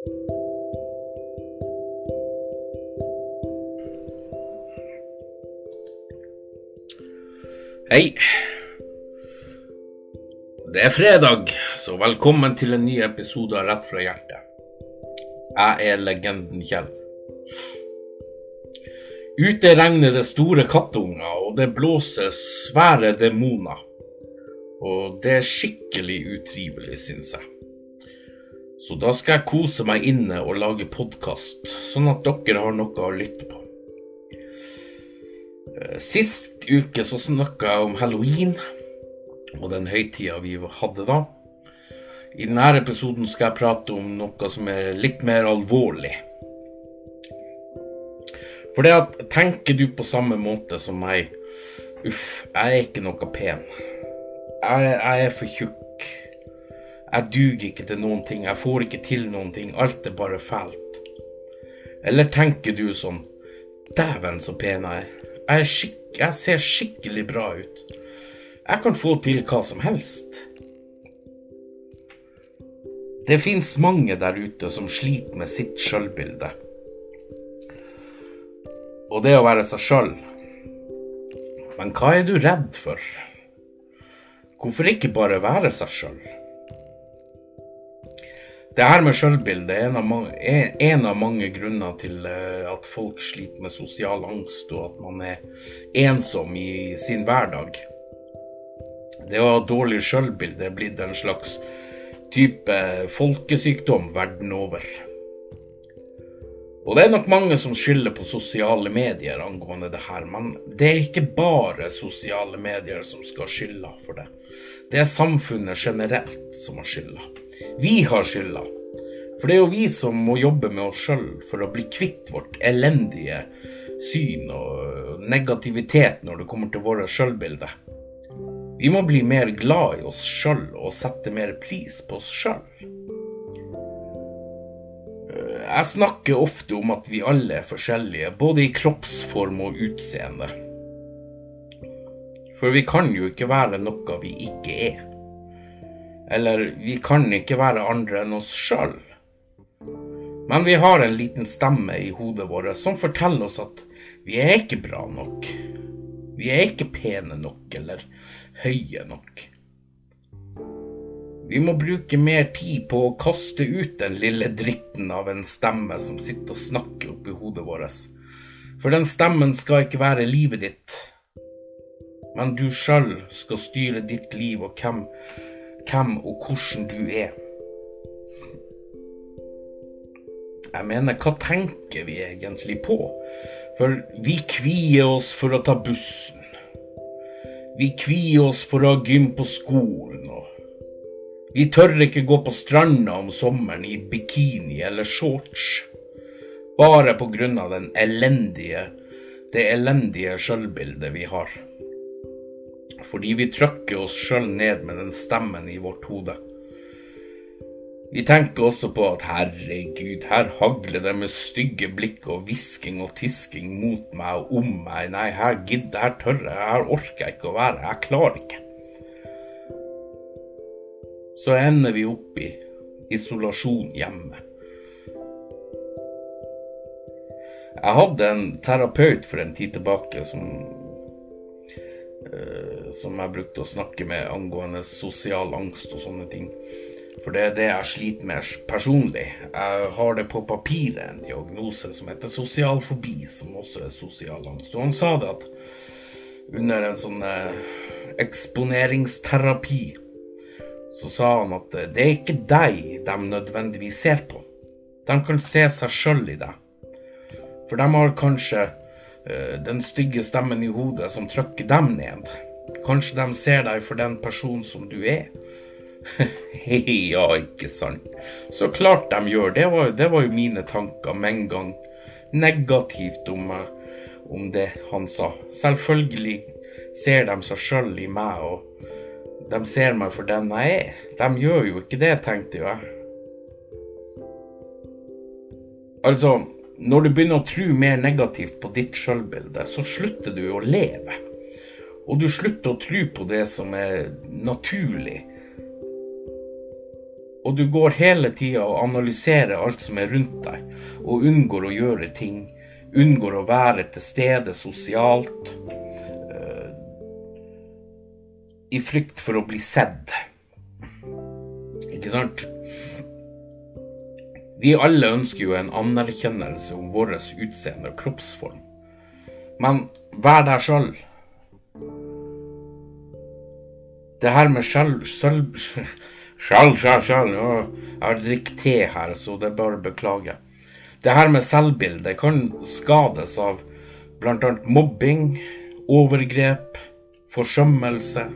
Hei. Det er fredag, så velkommen til en ny episode av Rett fra hjertet. Jeg er legenden Kjell. Ute regner det store kattunger, og det blåser svære demoner. Og det er skikkelig utrivelig, syns jeg. Så da skal jeg kose meg inne og lage podkast, sånn at dere har noe å lytte på. Eh, sist uke så snakka jeg om halloween og den høytida vi hadde da. I denne episoden skal jeg prate om noe som er litt mer alvorlig. For det at tenker du på samme måte som meg Uff, jeg er ikke noe pen. Jeg, jeg er for tjukk. Jeg duger ikke til noen ting. Jeg får ikke til noen ting. Alt er bare fælt. Eller tenker du sånn Dæven, så pen jeg er. Jeg, jeg ser skikkelig bra ut. Jeg kan få til hva som helst. Det fins mange der ute som sliter med sitt sjølbilde. Og det å være seg sjøl. Men hva er du redd for? Hvorfor ikke bare være seg sjøl? Det her med sjølbilde er mange, en av mange grunner til eh, at folk sliter med sosial angst, og at man er ensom i sin hverdag. Det å ha dårlig sjølbilde er blitt en slags type folkesykdom verden over. Og det er nok mange som skylder på sosiale medier angående det her, men det er ikke bare sosiale medier som skal skylda for det. Det er samfunnet generelt som har skylda. Vi har skylda. For det er jo vi som må jobbe med oss sjøl for å bli kvitt vårt elendige syn og negativitet når det kommer til våre sjølbilde. Vi må bli mer glad i oss sjøl og sette mer pris på oss sjøl. Jeg snakker ofte om at vi alle er forskjellige, både i kroppsform og utseende. For vi kan jo ikke være noe vi ikke er. Eller vi kan ikke være andre enn oss sjøl. Men vi har en liten stemme i hodet vårt som forteller oss at vi er ikke bra nok. Vi er ikke pene nok eller høye nok. Vi må bruke mer tid på å kaste ut den lille dritten av en stemme som sitter og snakker oppi hodet vårt. For den stemmen skal ikke være livet ditt. Men du sjøl skal styre ditt liv og hvem, hvem og hvordan du er. Jeg mener, hva tenker vi egentlig på? For vi kvier oss for å ta bussen. Vi kvier oss for å ha gym på skolen. og vi tør ikke gå på stranda om sommeren i bikini eller shorts. Bare på grunn av det elendige sjølbildet vi har. Fordi vi trykker oss sjøl ned med den stemmen i vårt hode. Vi tenker også på at herregud, her hagler det med stygge blikk og hvisking og tisking mot meg og om meg. Nei, her gidder, her tør jeg, her orker jeg ikke å være, jeg klarer ikke så ender vi opp i isolasjon hjemme. Jeg hadde en terapeut for en tid tilbake som som jeg brukte å snakke med angående sosial angst og sånne ting. For det er det jeg sliter med personlig. Jeg har det på papiret, en diagnose som heter sosial fobi, som også er sosial angst. Og han sa det at under en sånn uh, eksponeringsterapi så sa han at det er ikke deg de nødvendigvis ser på. De kan se seg sjøl i deg. For de har kanskje den stygge stemmen i hodet som trykker dem ned. Kanskje de ser deg for den personen som du er. ja, ikke sant. Så klart de gjør det. Var, det var jo mine tanker med en gang. Negativt om, om det han sa. Selvfølgelig ser de seg sjøl i meg. og de ser meg for den jeg er. De gjør jo ikke det, tenkte jeg. Altså, når du begynner å tro mer negativt på ditt sjølbilde, så slutter du å leve. Og du slutter å tro på det som er naturlig. og du går hele tida og analyserer alt som er rundt deg, og unngår å gjøre ting, unngår å være til stede sosialt, uh, i frykt for å bli sett. Ikke sant? Vi alle ønsker jo en anerkjennelse om vårt utseende og kroppsform. Men vær deg sjøl. Det her med sjøl Sjøl, sjøl, sjøl Jeg har drukket te her, så det er bare å beklage. Det her med selvbilde kan skades av bl.a. mobbing, overgrep, forsømmelse.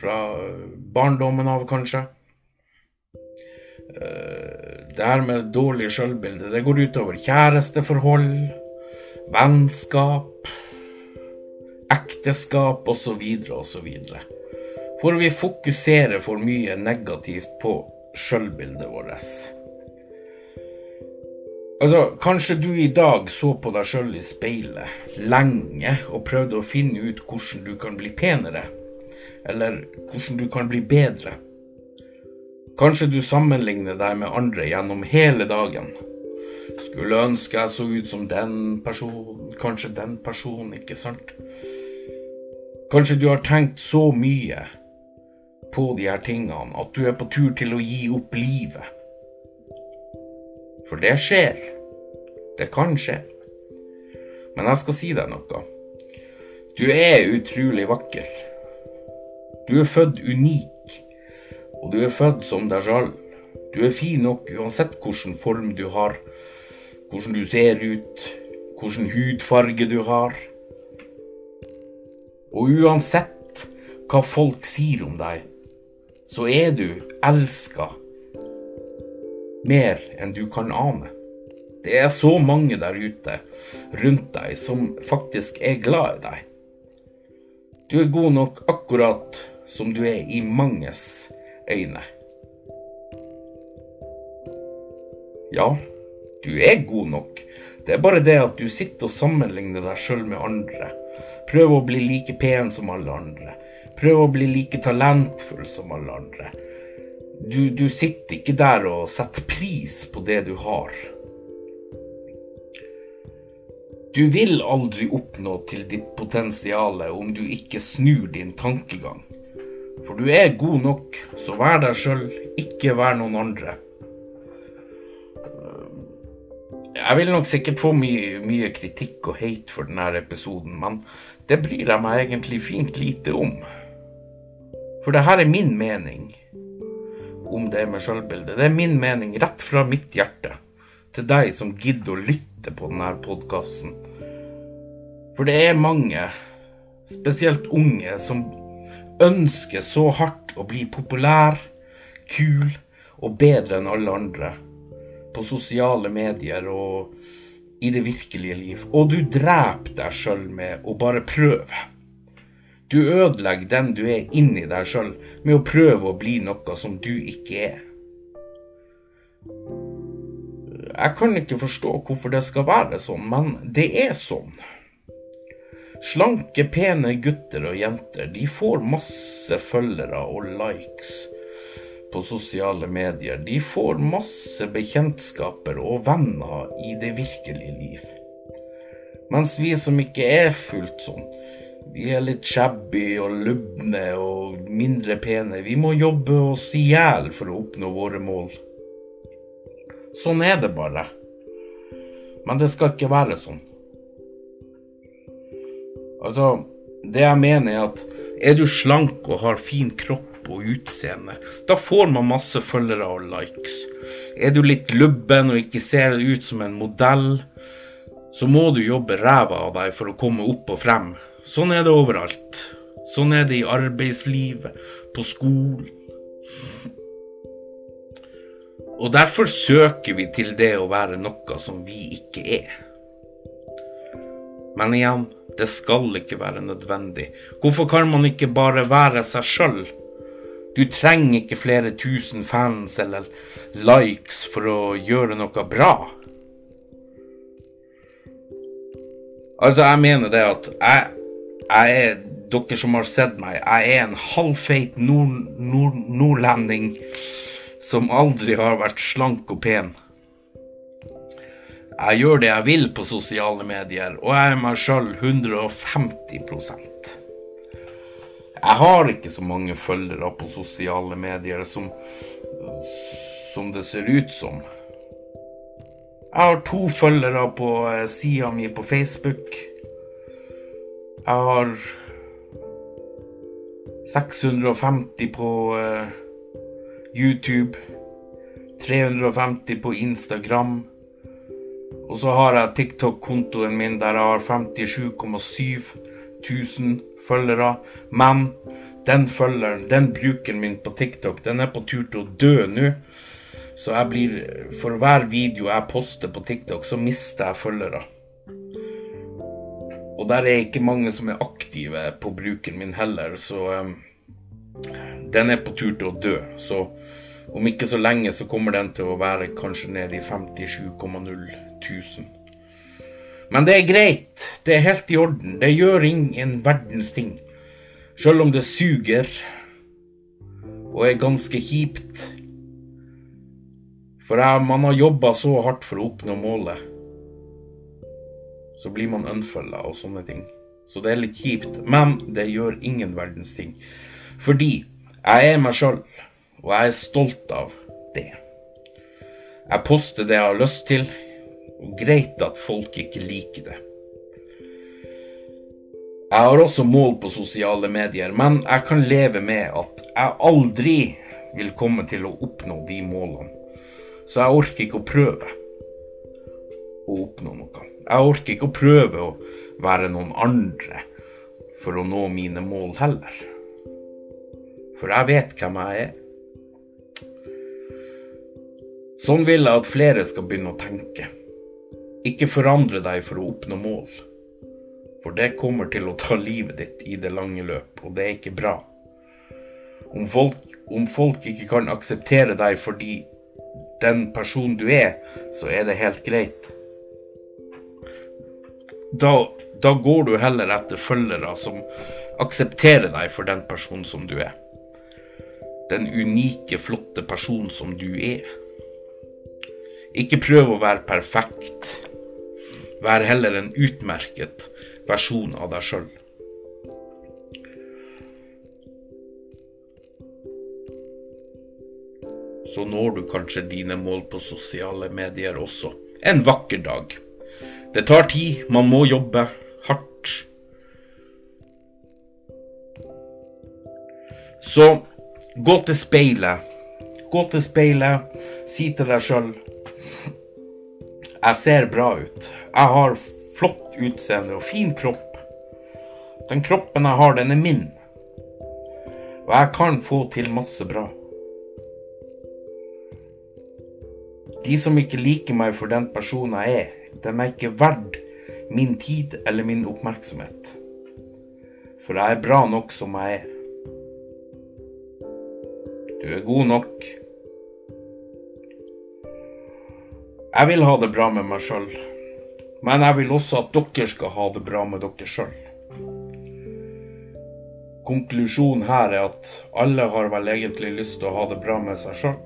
Fra barndommen av, kanskje. Eh, det her med dårlig sjølbilde, det går utover kjæresteforhold, vennskap, ekteskap osv. osv. For vi fokuserer for mye negativt på sjølbildet vårt. Altså, kanskje du i dag så på deg sjøl i speilet lenge og prøvde å finne ut hvordan du kan bli penere, eller hvordan du kan bli bedre. Kanskje du sammenligner deg med andre gjennom hele dagen. Skulle ønske jeg så ut som den personen, kanskje den personen, ikke sant? Kanskje du har tenkt så mye på de her tingene at du er på tur til å gi opp livet. For det skjer. Det kan skje. Men jeg skal si deg noe. Du er utrolig vakker. Du er født unik og du er født som deg sjøl. Du er fin nok uansett hvilken form du har, hvordan du ser ut, hvilken hudfarge du har. Og uansett hva folk sier om deg, så er du elska mer enn du kan ane. Det er så mange der ute rundt deg som faktisk er glad i deg. Du er god nok akkurat som du er i manges øyne. Ja, du er god nok. Det er bare det at du sitter og sammenligner deg sjøl med andre. Prøv å bli like pen som alle andre. Prøv å bli like talentfull som alle andre. Du, du sitter ikke der og setter pris på det du har. Du vil aldri oppnå til ditt potensial om du ikke snur din tankegang. For du er god nok, så vær deg sjøl, ikke vær noen andre. Jeg vil nok sikkert få mye, mye, kritikk og hate for denne episoden, men det bryr jeg meg egentlig fint lite om. For det her er min mening om det med sjølbildet. Det er min mening rett fra mitt hjerte til deg som gidder å lytte på denne podkasten. For det er mange, spesielt unge, som ønsker så hardt å bli populær, kul og bedre enn alle andre på sosiale medier og i det virkelige liv. Og du dreper deg sjøl med å bare prøve. Du ødelegger den du er inni deg sjøl med å prøve å bli noe som du ikke er. Jeg kan ikke forstå hvorfor det skal være sånn, men det er sånn. Slanke, pene gutter og jenter de får masse følgere og likes på sosiale medier. De får masse bekjentskaper og venner i det virkelige liv. Mens vi som ikke er fullt sånn, vi er litt shabby og lubne og mindre pene, vi må jobbe oss i hjel for å oppnå våre mål. Sånn er det bare. Men det skal ikke være sånn. Altså, det jeg mener er at er du slank og har fin kropp og utseende, da får man masse følgere og likes. Er du litt lubben og ikke ser ut som en modell, så må du jobbe ræva av deg for å komme opp og frem. Sånn er det overalt. Sånn er det i arbeidslivet, på skolen. Og derfor søker vi til det å være noe som vi ikke er. Men igjen, det skal ikke være nødvendig. Hvorfor kan man ikke bare være seg sjøl? Du trenger ikke flere tusen fans eller likes for å gjøre noe bra. Altså, jeg mener det at jeg, jeg er dere som har sett meg, jeg er en halvfeit nord, nord, nordlending som aldri har vært slank og pen. Jeg gjør det jeg vil på sosiale medier, og jeg er meg sjøl 150% Jeg har ikke så mange følgere på sosiale medier som, som det ser ut som. Jeg har to følgere på eh, sida mi på Facebook. Jeg har 650 på uh, YouTube. 350 på Instagram. Og så har jeg TikTok-kontoen min der jeg har 57,7 1000 følgere. Men den følgeren, den brukeren min på TikTok, den er på tur til å dø nå. Så jeg blir For hver video jeg poster på TikTok, så mister jeg følgere. Og der er ikke mange som er aktive på brukeren min heller, så um, den er på tur til å dø. Så om ikke så lenge så kommer den til å være kanskje nede i 57,0 000. Men det er greit. Det er helt i orden. Det gjør ingen verdens ting. Sjøl om det suger og er ganske kjipt. For man har jobba så hardt for å oppnå målet. Så blir man unfølga og sånne ting. Så det er litt kjipt. Men det gjør ingen verdens ting. Fordi jeg er meg sjøl, og jeg er stolt av det. Jeg poster det jeg har lyst til, og greit at folk ikke liker det. Jeg har også mål på sosiale medier, men jeg kan leve med at jeg aldri vil komme til å oppnå de målene. Så jeg orker ikke å prøve å oppnå noe. Jeg orker ikke å prøve å være noen andre for å nå mine mål heller. For jeg vet hvem jeg er. Sånn vil jeg at flere skal begynne å tenke. Ikke forandre deg for å oppnå mål. For det kommer til å ta livet ditt i det lange løp, og det er ikke bra. Om folk, om folk ikke kan akseptere deg fordi den personen du er, så er det helt greit. Da, da går du heller etter følgere som aksepterer deg for den personen som du er. Den unike, flotte personen som du er. Ikke prøv å være perfekt. Vær heller en utmerket versjon av deg sjøl. Så når du kanskje dine mål på sosiale medier også. En vakker dag. Det tar tid, man må jobbe hardt. Så gå til speilet. Gå til speilet, si til deg sjøl jeg ser bra ut. Jeg har flott utseende og fin kropp. Den kroppen jeg har, den er min. Og jeg kan få til masse bra. De som ikke liker meg for den personen jeg er, de er ikke verdt min tid eller min oppmerksomhet. For jeg er bra nok som jeg er. Du er god nok. Jeg vil ha det bra med meg sjøl, men jeg vil også at dere skal ha det bra med dere sjøl. Konklusjonen her er at alle har vel egentlig lyst til å ha det bra med seg sjøl.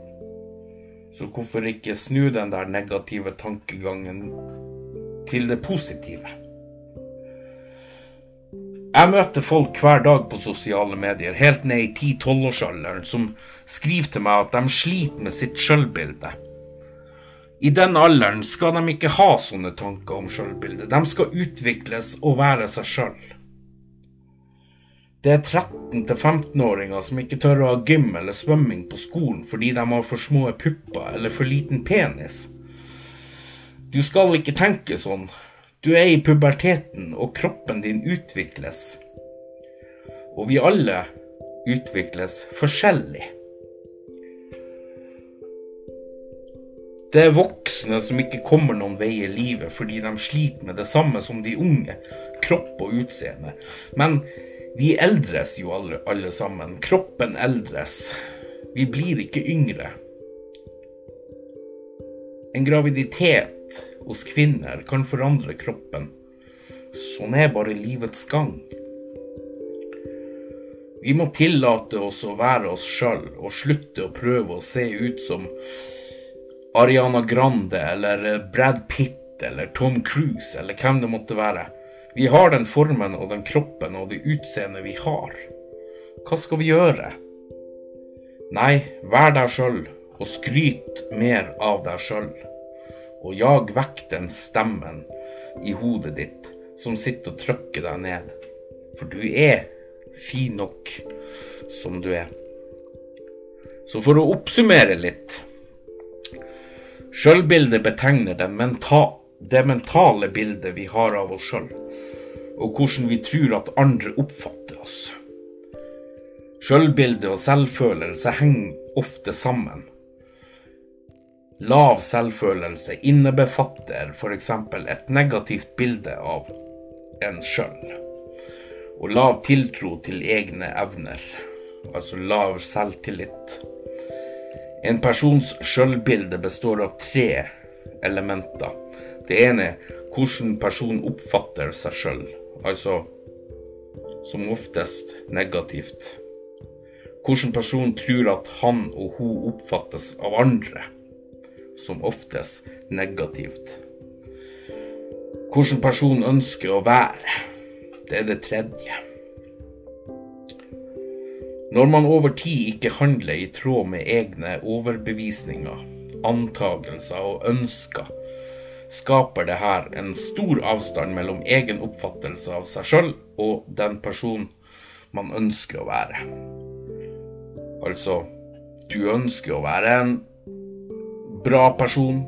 Så hvorfor ikke snu den der negative tankegangen til det positive? Jeg møter folk hver dag på sosiale medier, helt ned i 10-12-årsalderen, som skriver til meg at de sliter med sitt sjølbilde. I den alderen skal de ikke ha sånne tanker om sjølbildet. De skal utvikles og være seg sjøl. Det er 13-15-åringer som ikke tør å ha gym eller svømming på skolen fordi de har for små pupper eller for liten penis. Du skal ikke tenke sånn. Du er i puberteten, og kroppen din utvikles. Og vi alle utvikles forskjellig. Det er voksne som ikke kommer noen vei i livet fordi de sliter med det samme som de unge, kropp og utseende. Men vi eldres jo alle, alle sammen. Kroppen eldres. Vi blir ikke yngre. En graviditet hos kvinner kan forandre kroppen. Sånn er bare livets gang. Vi må tillate oss å være oss sjøl, og slutte å prøve å se ut som Ariana Grande eller Brad Pitt eller Tom Cruise eller hvem det måtte være. Vi har den formen og den kroppen og det utseendet vi har. Hva skal vi gjøre? Nei, vær deg sjøl, og skryt mer av deg sjøl. Og jag vekk den stemmen i hodet ditt som sitter og trykker deg ned. For du er fin nok som du er. Så for å oppsummere litt Sjølbildet betegner menta det mentale bildet vi har av oss sjøl, og hvordan vi tror at andre oppfatter oss. Sjølbilde og selvfølelse henger ofte sammen. Lav selvfølelse innebefatter f.eks. et negativt bilde av en sjøl, og lav tiltro til egne evner, altså lav selvtillit. En persons sjølbilde består av tre elementer. Det ene er hvordan personen oppfatter seg sjøl, altså som oftest negativt. Hvordan personen tror at han og hun oppfattes av andre, som oftest negativt. Hvordan personen ønsker å være, det er det tredje. Når man over tid ikke handler i tråd med egne overbevisninger, antagelser og ønsker, skaper det her en stor avstand mellom egen oppfattelse av seg sjøl og den personen man ønsker å være. Altså, du ønsker å være en bra person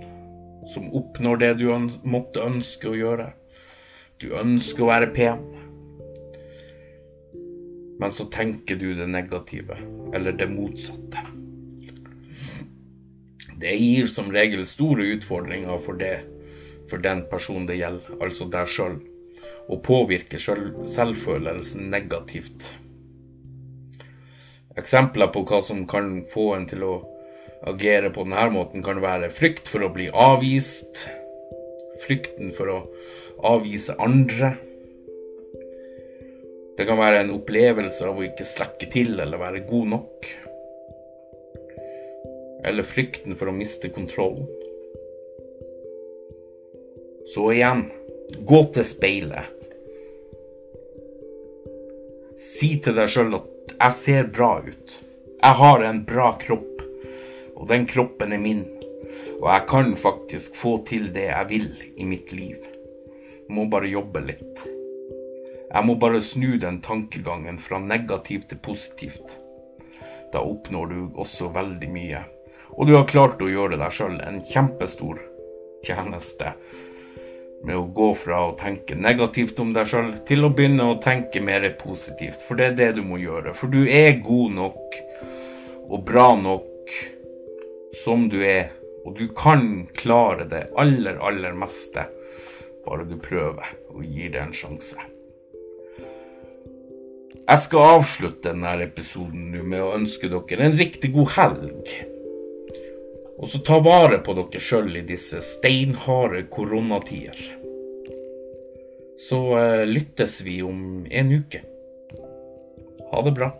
som oppnår det du måtte ønske å gjøre. Du ønsker å være pen. Men så tenker du det negative, eller det motsatte. Det gir som regel store utfordringer for det for den personen det gjelder, altså deg sjøl, og påvirker selv, selvfølelsen negativt. Eksempler på hva som kan få en til å agere på denne måten, kan være frykt for å bli avvist, frykten for å avvise andre. Det kan være en opplevelse av å ikke slekke til eller være god nok. Eller frykten for å miste kontrollen. Så igjen, gå til speilet. Si til deg sjøl at 'jeg ser bra ut'. Jeg har en bra kropp, og den kroppen er min. Og jeg kan faktisk få til det jeg vil i mitt liv. Jeg må bare jobbe litt. Jeg må bare snu den tankegangen fra negativt til positivt. Da oppnår du også veldig mye. Og du har klart å gjøre deg sjøl en kjempestor tjeneste med å gå fra å tenke negativt om deg sjøl til å begynne å tenke mer positivt. For det er det du må gjøre. For du er god nok og bra nok som du er. Og du kan klare det aller, aller meste, bare du prøver og gir det en sjanse. Jeg skal avslutte denne episoden nå med å ønske dere en riktig god helg. Og så ta vare på dere sjøl i disse steinharde koronatider. Så eh, lyttes vi om en uke. Ha det bra.